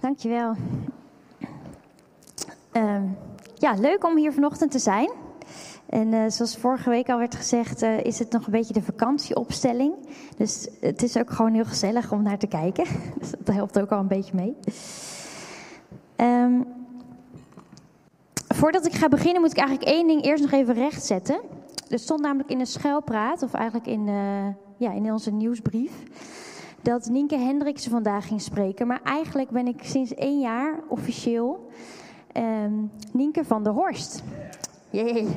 Dankjewel. Ehm ja, leuk om hier vanochtend te zijn. En eh, zoals vorige week al werd gezegd, eh, is het nog een beetje de vakantieopstelling. Dus het is ook gewoon heel gezellig om naar te kijken. Dus dat helpt ook al een beetje mee. Ehm, voordat ik ga beginnen moet ik eigenlijk één ding eerst nog even rechtzetten. Er stond namelijk in de schuilpraat, of eigenlijk in, eh, ja, in onze nieuwsbrief, dat Nienke Hendriksen vandaag ging spreken. Maar eigenlijk ben ik sinds één jaar officieel ehm, Nienke van der Horst. Jee.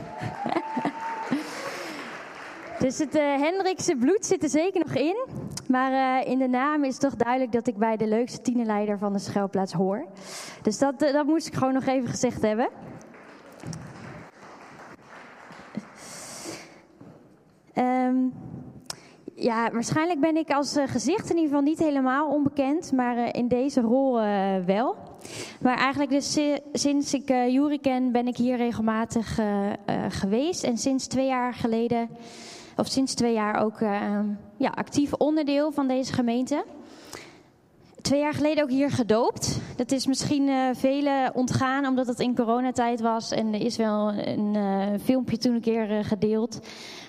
dus het uh, Hendrikse bloed zit er zeker nog in. Maar uh, in de naam is toch duidelijk dat ik bij de leukste tienerleider van de schuilplaats hoor. Dus dat, uh, dat moest ik gewoon nog even gezegd hebben. Um, ja, waarschijnlijk ben ik als uh, gezicht in ieder geval niet helemaal onbekend, maar uh, in deze rol uh, wel. Maar eigenlijk dus sinds ik uh, Jury ken, ben ik hier regelmatig geweest. En sinds twee jaar geleden, of sinds twee jaar ook ja, actief onderdeel van deze gemeente. Twee jaar geleden ook hier gedoopt. Dat is misschien uh, velen ontgaan omdat het in coronatijd was. En er is wel een uh, filmpje toen een keer uh, gedeeld.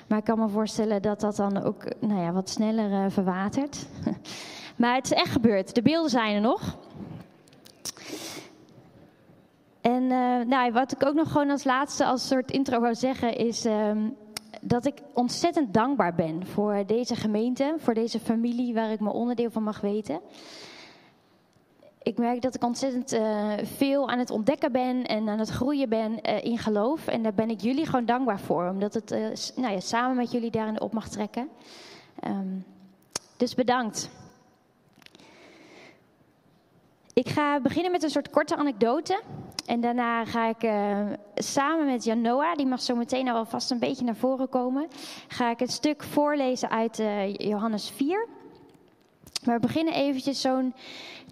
Maar ik kan me voorstellen dat dat dan ook nou ja, wat sneller verwatert. maar het is echt gebeurd. De beelden zijn er nog. En nou, wat ik ook nog gewoon als laatste als soort intro wou zeggen is... ehm, dat ik ontzettend dankbaar ben voor deze gemeente, voor deze familie waar ik me onderdeel van mag weten ik merk dat ik ontzettend uh, veel aan het ontdekken ben en aan het groeien ben uh, in geloof. En daar ben ik jullie gewoon dankbaar voor, omdat het uh, nou ja, samen met jullie daarin op mag trekken. Um, dus bedankt. Ik ga beginnen met een soort korte anekdote. En daarna ga ik samen met Janoa, die mag zo meteen al vast een beetje naar voren komen, ga ik een stuk voorlezen uit Johannes 4. Maar we beginnen eventjes zo'n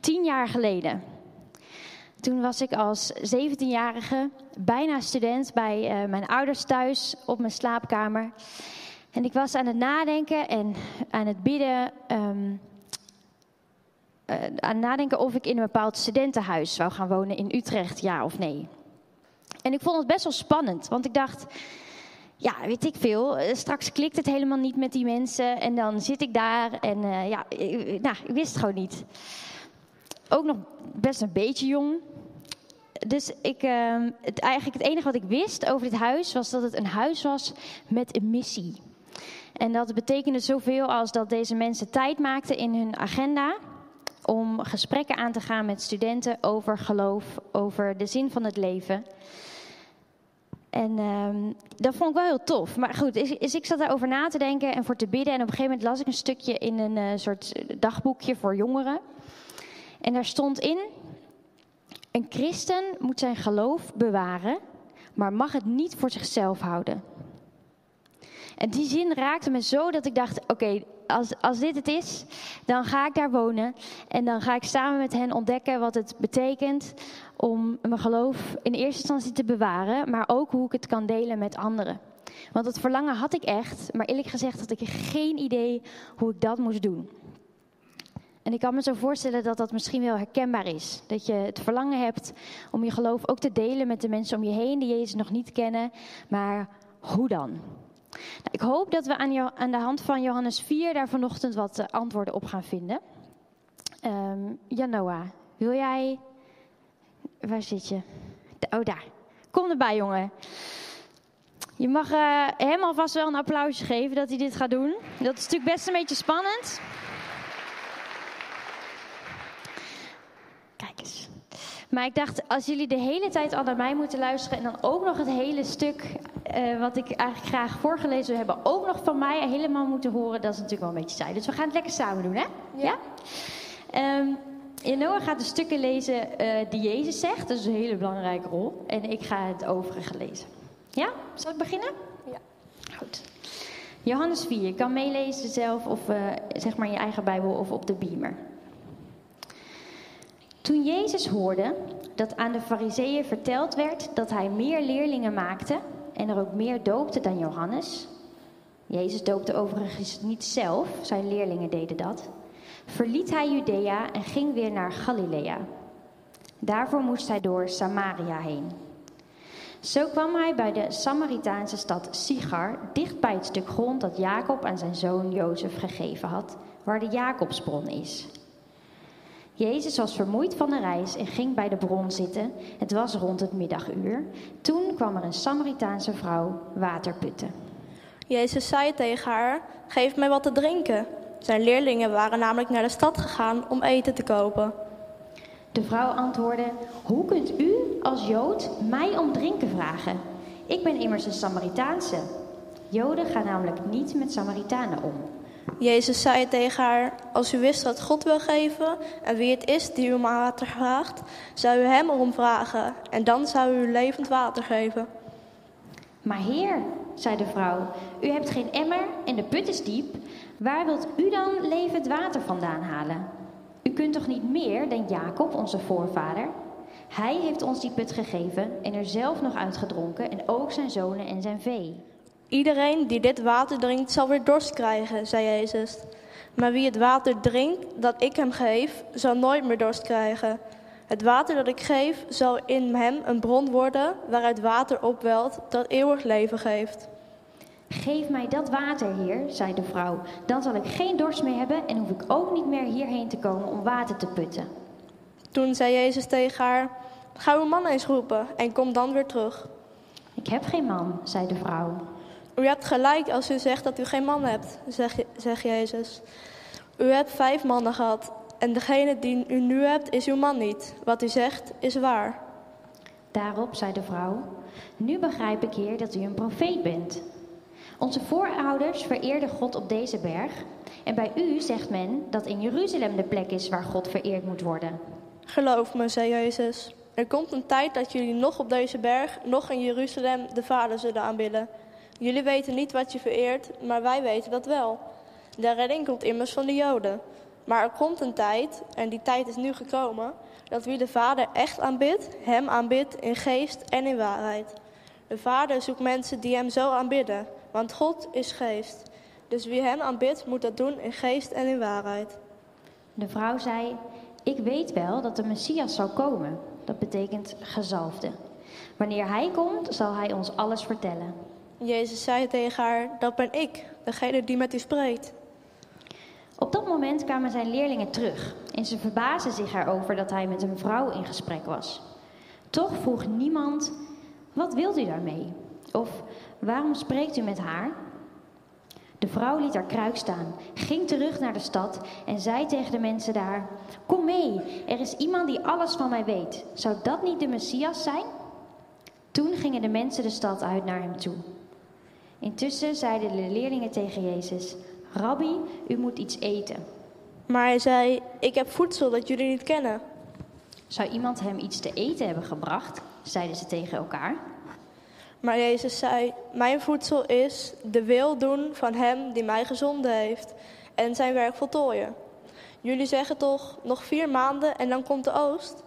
tien jaar geleden. Toen was ik als 17-jarige bijna student bij uh, mijn ouders thuis op mijn slaapkamer. En ik was aan het nadenken en aan het bidden. Um, uh, aan het nadenken of ik in een bepaald studentenhuis zou gaan wonen in Utrecht, ja of nee. En ik vond het best wel spannend, want ik dacht, ja, weet ik veel. Straks klikt het helemaal niet met die mensen. En dan zit ik daar en ja, ik, nou, ik wist het gewoon niet. Ook nog best een beetje jong. Dus ik, uh, het, eigenlijk het enige wat ik wist over dit huis was dat het een huis was met een missie. En dat betekende zoveel als dat deze mensen tijd maakten in hun agenda om gesprekken aan te gaan met studenten over geloof, over de zin van het leven. En um, dat vond ik wel heel tof. Maar goed, is, is, ik zat daarover na te denken en voor te bidden. En op een gegeven moment las ik een stukje in een uh, soort dagboekje voor jongeren. En daar stond in: Een christen moet zijn geloof bewaren, maar mag het niet voor zichzelf houden. En die zin raakte me zo dat ik dacht: oké, als, als dit het is, dan ga ik daar wonen. En dan ga ik samen met hen ontdekken wat het betekent om mijn geloof in eerste instantie te bewaren, maar ook hoe ik het kan delen met anderen. Want dat verlangen had ik echt, maar eerlijk gezegd had ik geen idee hoe ik dat moest doen. En ik kan me zo voorstellen dat dat misschien wel herkenbaar is. Dat je het verlangen hebt om je geloof ook te delen met de mensen om je heen die Jezus nog niet kennen. Maar hoe dan? Nou, ik hoop dat we aan, aan, de hand van Johannes 4 daar vanochtend wat uh, antwoorden op gaan vinden. Um, Janoa, wil jij. Waar zit je? Oh, daar. Kom erbij, jongen. Je mag uh, hem alvast wel een applausje geven dat hij dit gaat doen. Dat is natuurlijk best een beetje spannend. Kijk eens. Maar ik dacht, als jullie de hele tijd al naar mij moeten luisteren en dan ook nog het hele stuk uh, wat ik eigenlijk graag voorgelezen wil hebben, ook nog van mij helemaal moeten horen, dat is natuurlijk wel een beetje saai. Dus we gaan het lekker samen doen, hè? Ja? ja? Um, Noah gaat de stukken lezen uh, die Jezus zegt, dat is een hele belangrijke rol. En ik ga het overige lezen. Ja? Zal ik beginnen? Ja. Goed. Johannes 4, je kan meelezen zelf of uh, zeg maar in je eigen Bijbel of op de beamer. Toen Jezus hoorde dat aan de fariseeën verteld werd dat hij meer leerlingen maakte en er ook meer doopte dan Johannes. Jezus doopte overigens niet zelf, zijn leerlingen deden dat. Verliet hij Judea en ging weer naar Galilea. Daarvoor moest hij door Samaria heen. Zo kwam hij bij de Samaritaanse stad Sigar, dicht bij het stuk grond dat Jacob aan zijn zoon Jozef gegeven had, waar de Jacobsbron is. Jezus was vermoeid van de reis en ging bij de bron zitten. Het was rond het middaguur. Toen kwam er een Samaritaanse vrouw water putten. Jezus zei tegen haar: Geef mij wat te drinken. Zijn leerlingen waren namelijk naar de stad gegaan om eten te kopen. De vrouw antwoordde: Hoe kunt u als Jood mij om drinken vragen? Ik ben immers een Samaritaanse. Joden gaan namelijk niet met Samaritanen om. Jezus zei tegen haar: Als u wist wat God wil geven en wie het is die u om water vraagt, zou u hem erom vragen en dan zou u levend water geven. Maar heer, zei de vrouw, u hebt geen emmer en de put is diep. Waar wilt u dan levend water vandaan halen? U kunt toch niet meer dan Jacob, onze voorvader? Hij heeft ons die put gegeven en er zelf nog uitgedronken en ook zijn zonen en zijn vee. Iedereen die dit water drinkt, zal weer dorst krijgen, zei Jezus. Maar wie het water drinkt dat ik hem geef, zal nooit meer dorst krijgen. Het water dat ik geef, zal in hem een bron worden waaruit water opwelt dat eeuwig leven geeft. Geef mij dat water, heer, zei de vrouw. Dan zal ik geen dorst meer hebben en hoef ik ook niet meer hierheen te komen om water te putten. Toen zei Jezus tegen haar: Ga uw man eens roepen en kom dan weer terug. Ik heb geen man, zei de vrouw. U hebt gelijk als u zegt dat u geen man hebt, zegt zeg Jezus. U hebt vijf mannen gehad en degene die u nu hebt is uw man niet. Wat u zegt is waar. Daarop zei de vrouw: Nu begrijp ik, heer, dat u een profeet bent. Onze voorouders vereerden God op deze berg. En bij u zegt men dat in Jeruzalem de plek is waar God vereerd moet worden. Geloof me, zei Jezus. Er komt een tijd dat jullie nog op deze berg, nog in Jeruzalem de Vader zullen aanbidden. Jullie weten niet wat je vereert, maar wij weten dat wel. De redding komt immers van de Joden. Maar er komt een tijd, en die tijd is nu gekomen, dat wie de Vader echt aanbidt, hem aanbidt in geest en in waarheid. De Vader zoekt mensen die hem zo aanbidden, want God is geest. Dus wie hem aanbidt, moet dat doen in geest en in waarheid. De vrouw zei: Ik weet wel dat de Messias zal komen. Dat betekent gezalfde. Wanneer hij komt, zal hij ons alles vertellen. Jezus zei tegen haar: Dat ben ik, degene die met u spreekt. Op dat moment kwamen zijn leerlingen terug en ze verbaasden zich erover dat hij met een vrouw in gesprek was. Toch vroeg niemand: Wat wilt u daarmee? Of waarom spreekt u met haar? De vrouw liet haar kruik staan, ging terug naar de stad en zei tegen de mensen daar: Kom mee, er is iemand die alles van mij weet. Zou dat niet de Messias zijn? Toen gingen de mensen de stad uit naar hem toe. Intussen zeiden de leerlingen tegen Jezus: Rabbi, u moet iets eten. Maar hij zei: Ik heb voedsel dat jullie niet kennen. Zou iemand hem iets te eten hebben gebracht? zeiden ze tegen elkaar. Maar Jezus zei: Mijn voedsel is de wil doen van Hem die mij gezonden heeft en zijn werk voltooien. Jullie zeggen toch nog vier maanden en dan komt de oogst?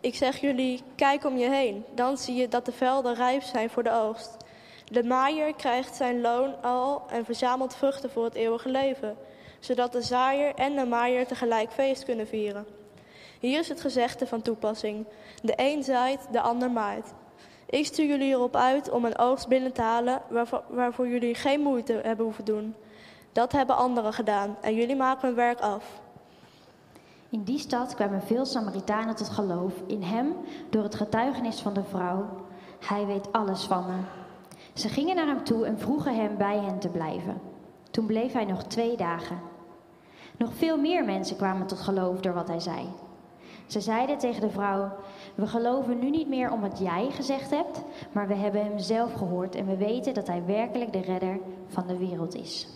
Ik zeg jullie: kijk om je heen. Dan zie je dat de velden rijp zijn voor de oogst. De maaier krijgt zijn loon al en verzamelt vruchten voor het eeuwige leven, zodat de zaaier en de maaier tegelijk feest kunnen vieren. Hier is het gezegde van toepassing: de een zaait, de ander maait. Ik stuur jullie erop uit om een oogst binnen te halen waarvoor, jullie geen moeite hebben hoeven doen. Dat hebben anderen gedaan en jullie maken hun werk af. In die stad kwamen veel Samaritanen tot geloof in hem door het getuigenis van de vrouw. Hij weet alles van me. Ze gingen naar hem toe en vroegen hem bij hen te blijven. Toen bleef hij nog twee dagen. Nog veel meer mensen kwamen tot geloof door wat hij zei. Ze zeiden tegen de vrouw: We geloven nu niet meer om wat jij gezegd hebt, maar we hebben hem zelf gehoord en we weten dat hij werkelijk de redder van de wereld is.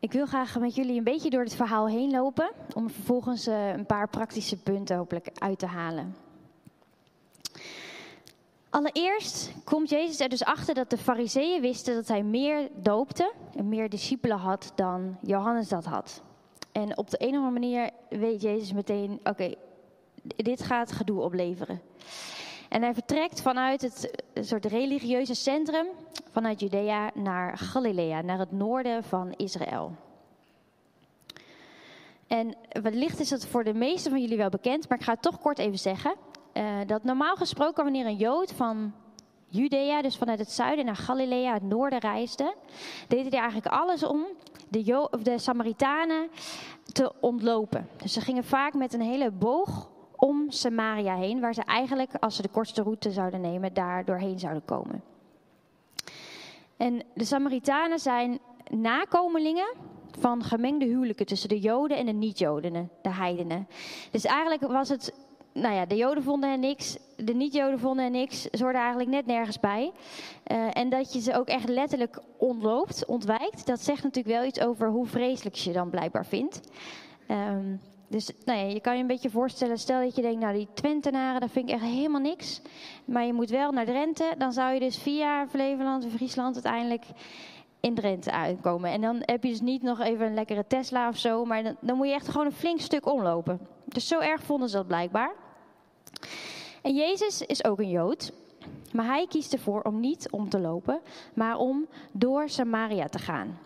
Ik wil graag met jullie een beetje door het verhaal heen lopen, om vervolgens uh, een paar praktische punten hopelijk uit te halen. Allereerst komt Jezus er dus achter dat de fariseeën wisten dat hij meer doopte en meer discipelen had dan Johannes dat had. En op de een of andere manier weet Jezus meteen, oké, dit gaat gedoe opleveren. En hij vertrekt vanuit het soort religieuze centrum, vanuit Judea naar Galilea, naar het noorden van Israël. En wellicht is dat voor de meesten van jullie wel bekend, maar ik ga het toch kort even zeggen. Uh, dat normaal gesproken wanneer een Jood van Judea, dus vanuit het zuiden naar Galilea, het noorden reisde, deed hij eigenlijk alles om de, de Samaritanen te ontlopen. Dus ze gingen vaak met een hele boog om Samaria heen, waar ze eigenlijk, als ze de kortste route zouden nemen, daar doorheen zouden komen. En de Samaritanen zijn nakomelingen van gemengde huwelijken tussen de Joden en de niet-Joden, de heidenen. Dus eigenlijk was het, nou ja, de Joden vonden er niks, de niet-Joden vonden er niks, ze hoorden eigenlijk net nergens bij. Uh, en dat je ze ook echt letterlijk ontloopt, ontwijkt, dat zegt natuurlijk wel iets over hoe vreselijk je dan blijkbaar vindt. Um, dus nou je kan je een beetje voorstellen, stel dat je denkt, nou die Twentenaren, dat vind ik echt helemaal niks. Maar je moet wel naar Drenthe, dan zou je dus via Flevoland of Friesland uiteindelijk in Drenthe uitkomen. En dan heb je dus niet nog even een lekkere Tesla of zo, maar dan, dan moet je echt gewoon een flink stuk omlopen. Dus zo erg vonden ze dat blijkbaar. En Jezus is ook een Jood, maar hij kiest ervoor om niet om te lopen, maar om door Samaria te gaan.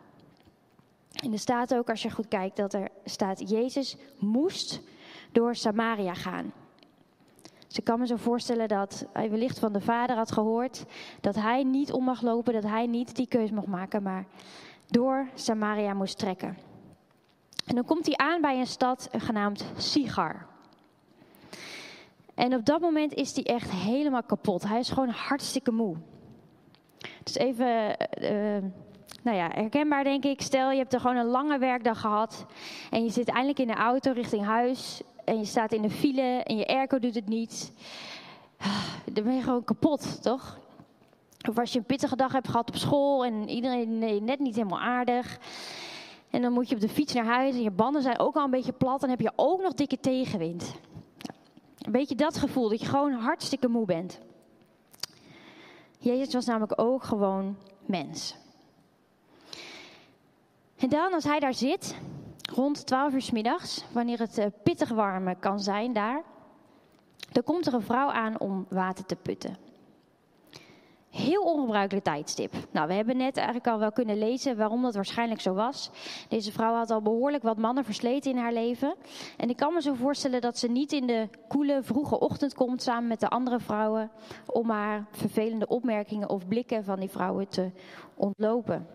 En er staat ook, als je goed kijkt, dat er staat: Jezus moest door Samaria gaan. Dus ik kan me zo voorstellen dat hij wellicht van de vader had gehoord dat hij niet om mag lopen, dat hij niet die keus mag maken, maar door Samaria moest trekken. En dan komt hij aan bij een stad genaamd Sigar. En op dat moment is hij echt helemaal kapot. Hij is gewoon hartstikke moe. Dus even uh, nou ja, herkenbaar denk ik. Stel, je hebt er gewoon een lange werkdag gehad. En je zit eindelijk in de auto richting huis. En je staat in de file en je airco doet het niet. Dan ben je gewoon kapot, toch? Of als je een pittige dag hebt gehad op school en iedereen net niet helemaal aardig. En dan moet je op de fiets naar huis en je banden zijn ook al een beetje plat. Dan heb je ook nog dikke tegenwind. Een beetje dat gevoel, dat je gewoon hartstikke moe bent. Jezus was namelijk ook gewoon mens. En dan, als hij daar zit, rond 12 uur s middags, wanneer het uh, pittig warm kan zijn daar, dan komt er een vrouw aan om water te putten. Heel ongebruikelijk tijdstip. Nou, we hebben net eigenlijk al wel kunnen lezen waarom dat waarschijnlijk zo was. Deze vrouw had al behoorlijk wat mannen versleten in haar leven. En ik kan me zo voorstellen dat ze niet in de koele, vroege ochtend komt samen met de andere vrouwen om haar vervelende opmerkingen of blikken van die vrouwen te ontlopen.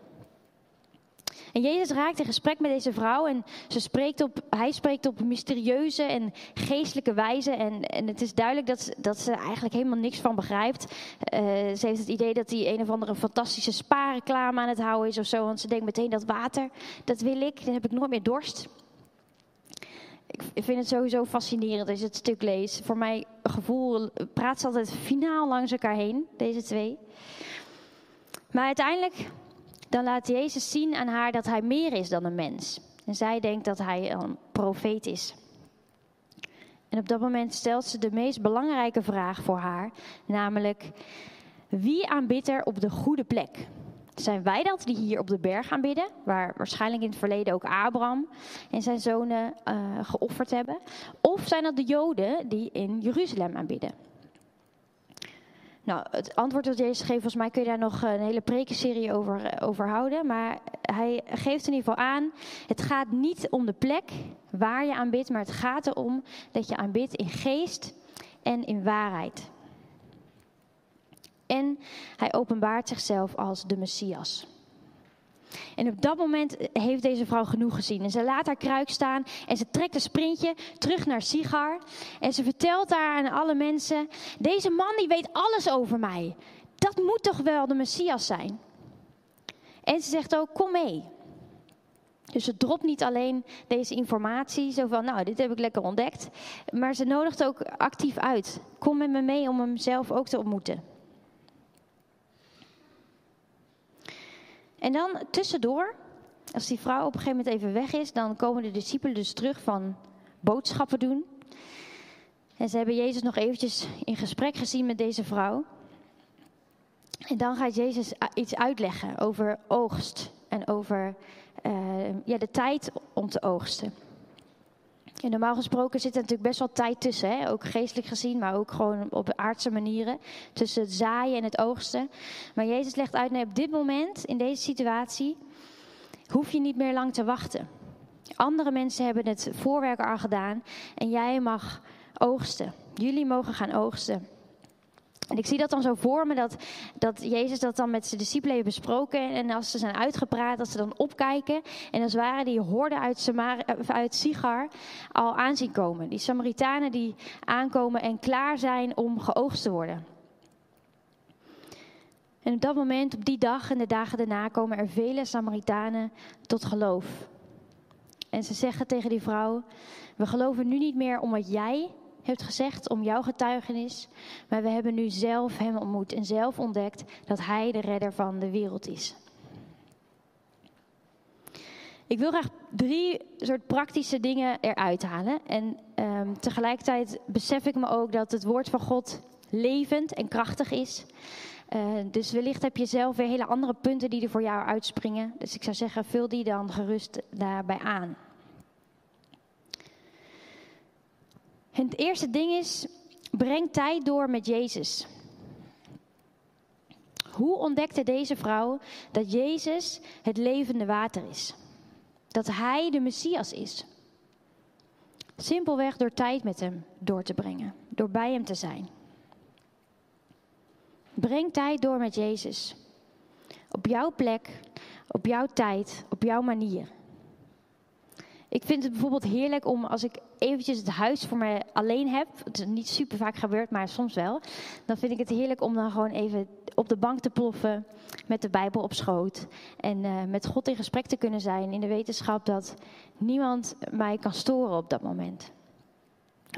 En Jezus raakt in gesprek met deze vrouw en ze spreekt op, hij spreekt op mysterieuze en geestelijke wijze. En, en het is duidelijk dat, dat ze eigenlijk helemaal niks van begrijpt. Uh, ze heeft het idee dat hij een of andere fantastische spaarreclame aan het houden is of zo. Want ze denkt meteen dat water, dat wil ik, dan heb ik nooit meer dorst. Ik vind het sowieso fascinerend als je het stuk leest. Voor mijn gevoel praat ze altijd finaal langs elkaar heen, deze twee. Maar uiteindelijk dan laat Jezus zien aan haar dat hij meer is dan een mens. En zij denkt dat hij een profeet is. En op dat moment stelt ze de meest belangrijke vraag voor haar, namelijk: wie aanbidt er op de goede plek? Zijn wij dat die hier op de berg aanbidden, waar waarschijnlijk in het verleden ook Abraham en zijn zonen uh, geofferd hebben? Of zijn dat de Joden die in Jeruzalem aanbidden? Nou, het antwoord dat Jezus geeft, volgens mij kun je daar nog een hele prekenserie over, eh, over houden. Maar hij geeft in ieder geval aan, het gaat niet om de plek waar je aanbidt, maar het gaat erom dat je aanbidt in geest en in waarheid. En hij openbaart zichzelf als de Messias. En op dat moment heeft deze vrouw genoeg gezien. En ze laat haar kruik staan en ze trekt een sprintje terug naar Sigar. En ze vertelt daar aan alle mensen: Deze man die weet alles over mij. Dat moet toch wel de Messias zijn? En ze zegt ook: Kom mee. Dus ze dropt niet alleen deze informatie, zo van, nou, dit heb ik lekker ontdekt. Maar ze nodigt ook actief uit. Kom met me mee om hem zelf ook te ontmoeten. En dan tussendoor, als die vrouw op een gegeven moment even weg is, dan komen de discipelen dus terug van boodschappen doen. En ze hebben Jezus nog eventjes in gesprek gezien met deze vrouw. En dan gaat Jezus iets uitleggen over oogst en over uh, ja, de tijd om te oogsten. Normaal gesproken zit er natuurlijk best wel tijd tussen, hè? ook geestelijk gezien, maar ook gewoon op aardse manieren, tussen het zaaien en het oogsten. Maar Jezus legt uit, nee, op dit moment, in deze situatie, hoef je niet meer lang te wachten. Andere mensen hebben het voorwerk al gedaan en jij mag oogsten. Jullie mogen gaan oogsten. En ik zie dat dan zo voor me, dat, dat Jezus dat dan met zijn discipelen heeft besproken. En als ze zijn uitgepraat, dat ze dan opkijken. En als waren die horden uit, Samar, uit Sigar al aanzien komen. Die Samaritanen die aankomen en klaar zijn om geoogst te worden. En op dat moment, op die dag en de dagen daarna, komen er vele Samaritanen tot geloof. En ze zeggen tegen die vrouw: We geloven nu niet meer om wat jij hebt gezegd, om jouw getuigenis. Maar we hebben nu zelf hem ontmoet en zelf ontdekt dat hij de redder van de wereld is. Ik wil graag drie soort praktische dingen eruit halen. En um, tegelijkertijd besef ik me ook dat het woord van God levend en krachtig is. Uh, dus wellicht heb je zelf weer hele andere punten die er voor jou uitspringen. Dus ik zou zeggen, vul die dan gerust daarbij aan. Het eerste ding is, breng tijd door met Jezus. Hoe ontdekte deze vrouw dat Jezus het levende water is? Dat Hij de Messias is? Simpelweg door tijd met Hem door te brengen, door bij Hem te zijn. Breng tijd door met Jezus. Op jouw plek, op jouw tijd, op jouw manier. Ik vind het bijvoorbeeld heerlijk om als ik eventjes het huis voor mij alleen heb. Het is niet super vaak gebeurd, maar soms wel. Dan vind ik het heerlijk om dan gewoon even op de bank te ploffen met de Bijbel op schoot. En uh, met God in gesprek te kunnen zijn in de wetenschap dat niemand mij kan storen op dat moment.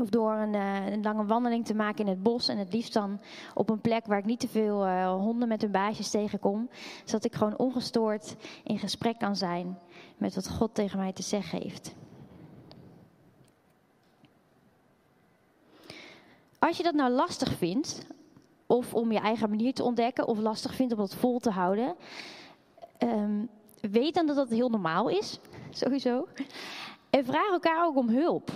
Of door een, uh, een, lange wandeling te maken in het bos. En het liefst dan op een plek waar ik niet te veel uh, honden met hun baasjes tegenkom. Zodat ik gewoon ongestoord in gesprek kan zijn met wat God tegen mij te zeggen heeft. Als je dat nou lastig vindt, of om je eigen manier te ontdekken, of lastig vindt om dat vol te houden, um, weet dan dat dat heel normaal is, sowieso. En vraag elkaar ook om hulp.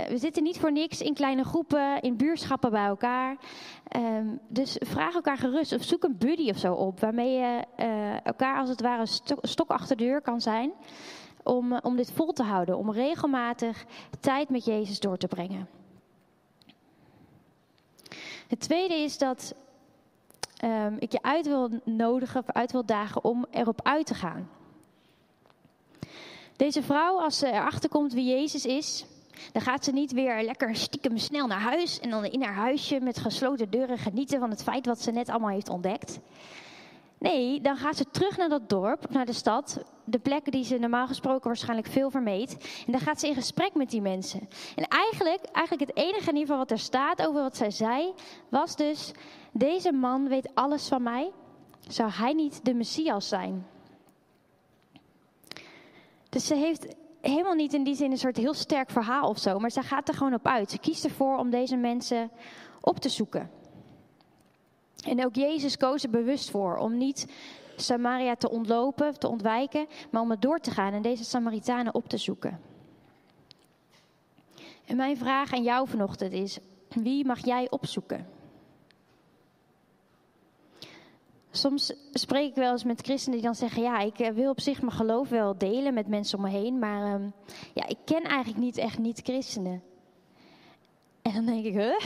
Uh, we zitten niet voor niks in kleine groepen, in buurschappen bij elkaar. Um, dus vraag elkaar gerust of zoek een buddy of zo op, waarmee je uh, elkaar als het ware stok, achter de deur kan zijn. Om, uh, om dit vol te houden, om regelmatig tijd met Jezus door te brengen. Het tweede is dat um, ik je uit wil nodigen, of uit wil dagen om erop uit te gaan. Deze vrouw, als ze erachter komt wie Jezus is, dan gaat ze niet weer lekker stiekem snel naar huis en dan in haar huisje met gesloten deuren genieten van het feit wat ze net allemaal heeft ontdekt. Nee, dan gaat ze terug naar dat dorp, naar de stad, de plekken die ze normaal gesproken waarschijnlijk veel vermeed. En dan gaat ze in gesprek met die mensen. En eigenlijk, eigenlijk het enige in ieder geval wat er staat over wat zij zei, was dus: deze man weet alles van mij. Zou hij niet de Messias zijn? Dus ze heeft helemaal niet in die zin een soort heel sterk verhaal of zo, maar ze gaat er gewoon op uit. Ze kiest ervoor om deze mensen op te zoeken. En ook Jezus koos er bewust voor om niet Samaria te ontlopen, te ontwijken, maar om het door te gaan en deze Samaritanen op te zoeken. En mijn vraag aan jou vanochtend is: wie mag jij opzoeken? Soms spreek ik wel eens met christenen die dan zeggen: Ja, ik eh, wil op zich mijn geloof wel delen met mensen om me heen, maar um, ja, ik ken eigenlijk niet echt niet-christenen. En dan denk ik: Huh?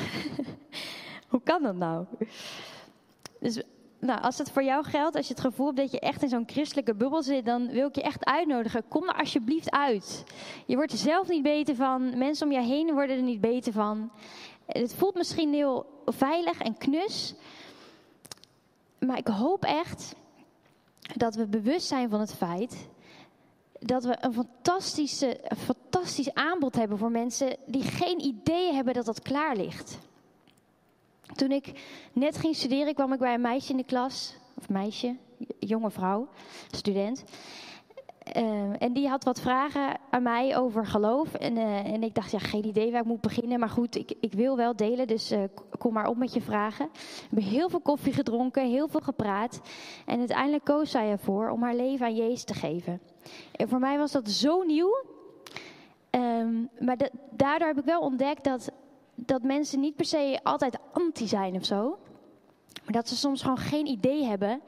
Hoe kan dat nou? Dus nou, als het voor jou geldt, als je het gevoel hebt dat je echt in zo'n christelijke bubbel zit, dan wil ik je echt uitnodigen. Kom er alsjeblieft uit. Je wordt er zelf niet beter van. Mensen om je heen worden er niet beter van. Het voelt misschien heel veilig en knus. Maar ik hoop echt dat we bewust zijn van het feit dat we een fantastische, een fantastisch aanbod hebben voor mensen die geen idee hebben dat dat klaar ligt. Toen ik net ging studeren, kwam ik bij een meisje in de klas, of meisje, jonge vrouw, student. Uh, en die had wat vragen aan mij over geloof. En, uh, en ik dacht, ja, geen idee waar ik moet beginnen. Maar goed, ik, ik wil wel delen, dus uh, kom maar op met je vragen. We hebben heel veel koffie gedronken, heel veel gepraat. En uiteindelijk koos zij ervoor om haar leven aan Jezus te geven. En voor mij was dat zo nieuw. Ehm, maar da- daardoor heb ik wel ontdekt dat, dat mensen niet per se altijd anti zijn of zo. Maar dat ze soms gewoon geen idee hebben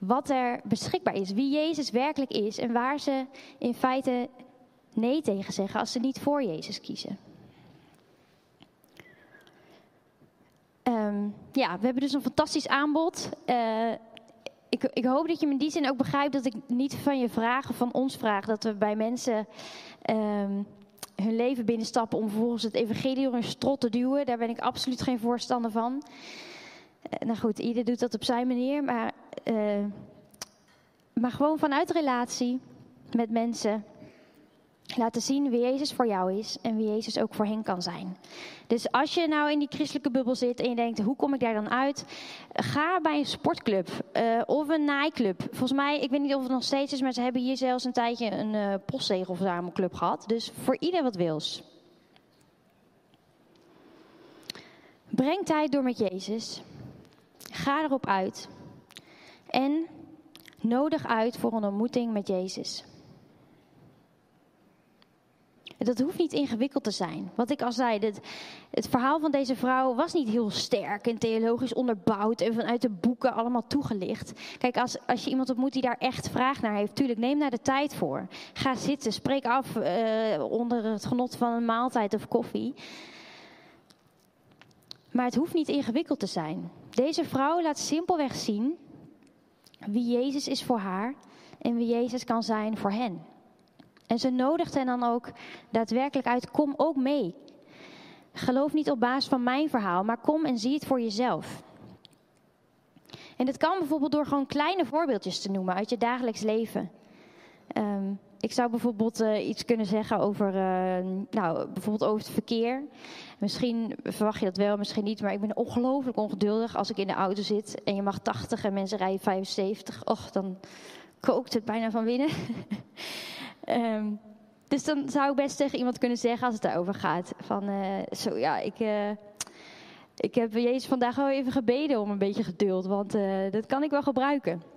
wat er beschikbaar is. Wie Jezus werkelijk is en waar ze in feite nee tegen zeggen als ze niet voor Jezus kiezen. Ehm, ja, we hebben dus een fantastisch aanbod. Eh, ik, ik, hoop dat je me in die zin ook begrijpt dat ik niet van je vraag of van ons vraag dat we bij mensen um, hun leven binnenstappen om vervolgens het evangelie door een strot te duwen. Daar ben ik absoluut geen voorstander van. Uh, nou goed, ieder doet dat op zijn manier, maar, uh, maar gewoon vanuit relatie met mensen laten zien wie Jezus voor jou is en wie Jezus ook voor hen kan zijn. Dus als je nou in die christelijke bubbel zit en je denkt, hoe kom ik daar dan uit? Ga bij een sportclub uh, of een naaiclub. Volgens mij, ik weet niet of het nog steeds is, maar ze hebben hier zelfs een tijdje een uh, postzegelverzamelclub gehad. Dus voor ieder wat wils. Breng tijd door met Jezus. Ga erop uit. En nodig uit voor een ontmoeting met Jezus. Dat hoeft niet ingewikkeld te zijn. Wat ik al zei, het, verhaal van deze vrouw was niet heel sterk en theologisch onderbouwd en vanuit de boeken allemaal toegelicht. Kijk, als, als je iemand ontmoet die daar echt vraag naar heeft, tuurlijk, neem daar de tijd voor. Ga zitten, spreek af uh, onder het genot van een maaltijd of koffie. Maar het hoeft niet ingewikkeld te zijn. Deze vrouw laat simpelweg zien wie Jezus is voor haar en wie Jezus kan zijn voor hen. En ze nodigt hen dan ook daadwerkelijk uit: kom ook mee. Geloof niet op basis van mijn verhaal, maar kom en zie het voor jezelf. En dat kan bijvoorbeeld door gewoon kleine voorbeeldjes te noemen uit je dagelijks leven. Um, ik zou bijvoorbeeld uh, iets kunnen zeggen over, uh, nou, bijvoorbeeld over het verkeer. Misschien verwacht je dat wel, misschien niet, maar ik ben ongelooflijk ongeduldig als ik in de auto zit en je mag 80 en mensen rijden 75. Och, dan kookt het bijna van binnen. um, dus dan zou ik best tegen iemand kunnen zeggen als het daarover gaat. Van, uh, zo ja, ik, ik heb Jezus vandaag wel even gebeden om een beetje geduld, want dat kan ik wel gebruiken.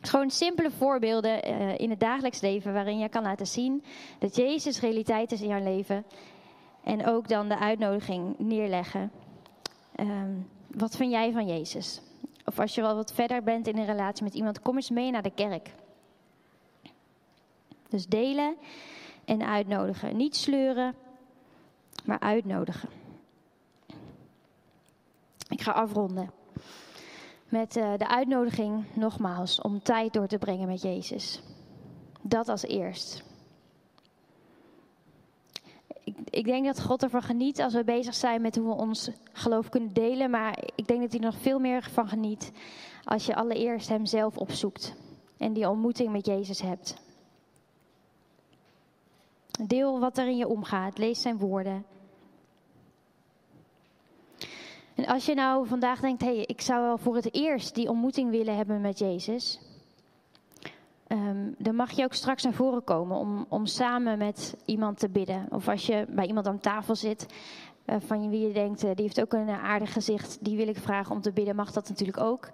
Gewoon simpele voorbeelden uh, in het dagelijks leven waarin je kan laten zien dat Jezus realiteit is in jouw leven. En ook dan de uitnodiging neerleggen. Um, wat vind jij van Jezus? Of als je wel wat verder bent in een relatie met iemand, kom eens mee naar de kerk. Dus delen en uitnodigen. Niet sleuren, maar uitnodigen. Ik ga afronden met uh, de uitnodiging nogmaals om tijd door te brengen met Jezus. Dat als eerst. Ik, ik, denk dat God ervan geniet als we bezig zijn met hoe we ons geloof kunnen delen. Maar ik denk dat hij er nog veel meer van geniet als je allereerst Hem zelf opzoekt. En die ontmoeting met Jezus hebt. Deel wat er in je omgaat. Lees zijn woorden. En als je nou vandaag denkt, hé, hey, ik zou wel voor het eerst die ontmoeting willen hebben met Jezus. Um, dan mag je ook straks naar voren komen om, om samen met iemand te bidden. Of als je bij iemand aan tafel zit, uh, van wie je denkt, uh, die heeft ook een aardig gezicht, die wil ik vragen om te bidden, mag dat natuurlijk ook.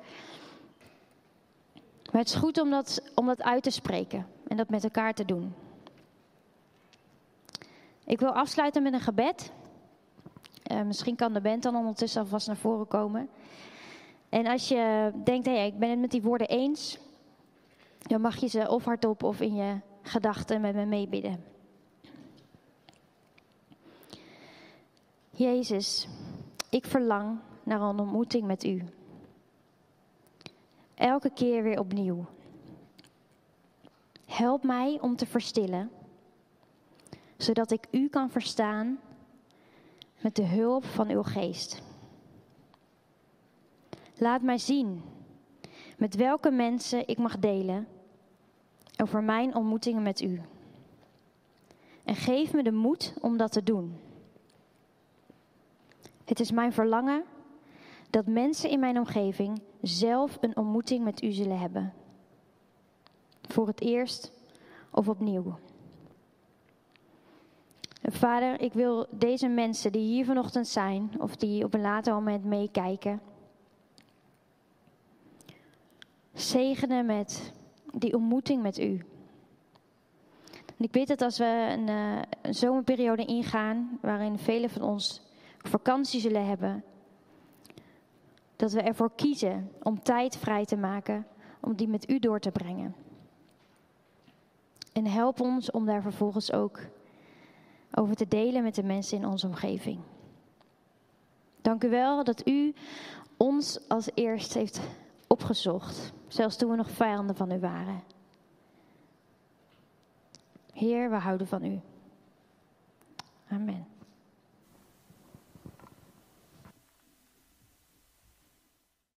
Maar het is goed om dat, om dat uit te spreken en dat met elkaar te doen. Ik wil afsluiten met een gebed. Uh, misschien kan de band dan ondertussen alvast naar voren komen. En als je denkt, hé, ik ben het met die woorden eens, dan mag je ze of hardop of in je gedachten met me meebidden. Jezus, ik verlang naar een ontmoeting met U. Elke keer weer opnieuw. Help mij om te verstillen, zodat ik U kan verstaan met de hulp van uw geest. Laat mij zien met welke mensen ik mag delen over mijn ontmoetingen met u. En geef me de moed om dat te doen. Het is mijn verlangen dat mensen in mijn omgeving zelf een ontmoeting met u zullen hebben. Voor het eerst of opnieuw. Vader, ik wil deze mensen die hier vanochtend zijn, of die op een later moment meekijken, zegenen met die ontmoeting met U. En ik weet dat als we een, uh, een zomerperiode ingaan, waarin velen van ons vakantie zullen hebben, dat we ervoor kiezen om tijd vrij te maken om die met u door te brengen. En help ons om daar vervolgens ook over te delen met de mensen in onze omgeving. Dank u wel dat u ons als eerst heeft opgezocht, zelfs toen we nog vijanden van u waren. Heer, we houden van u. Amen.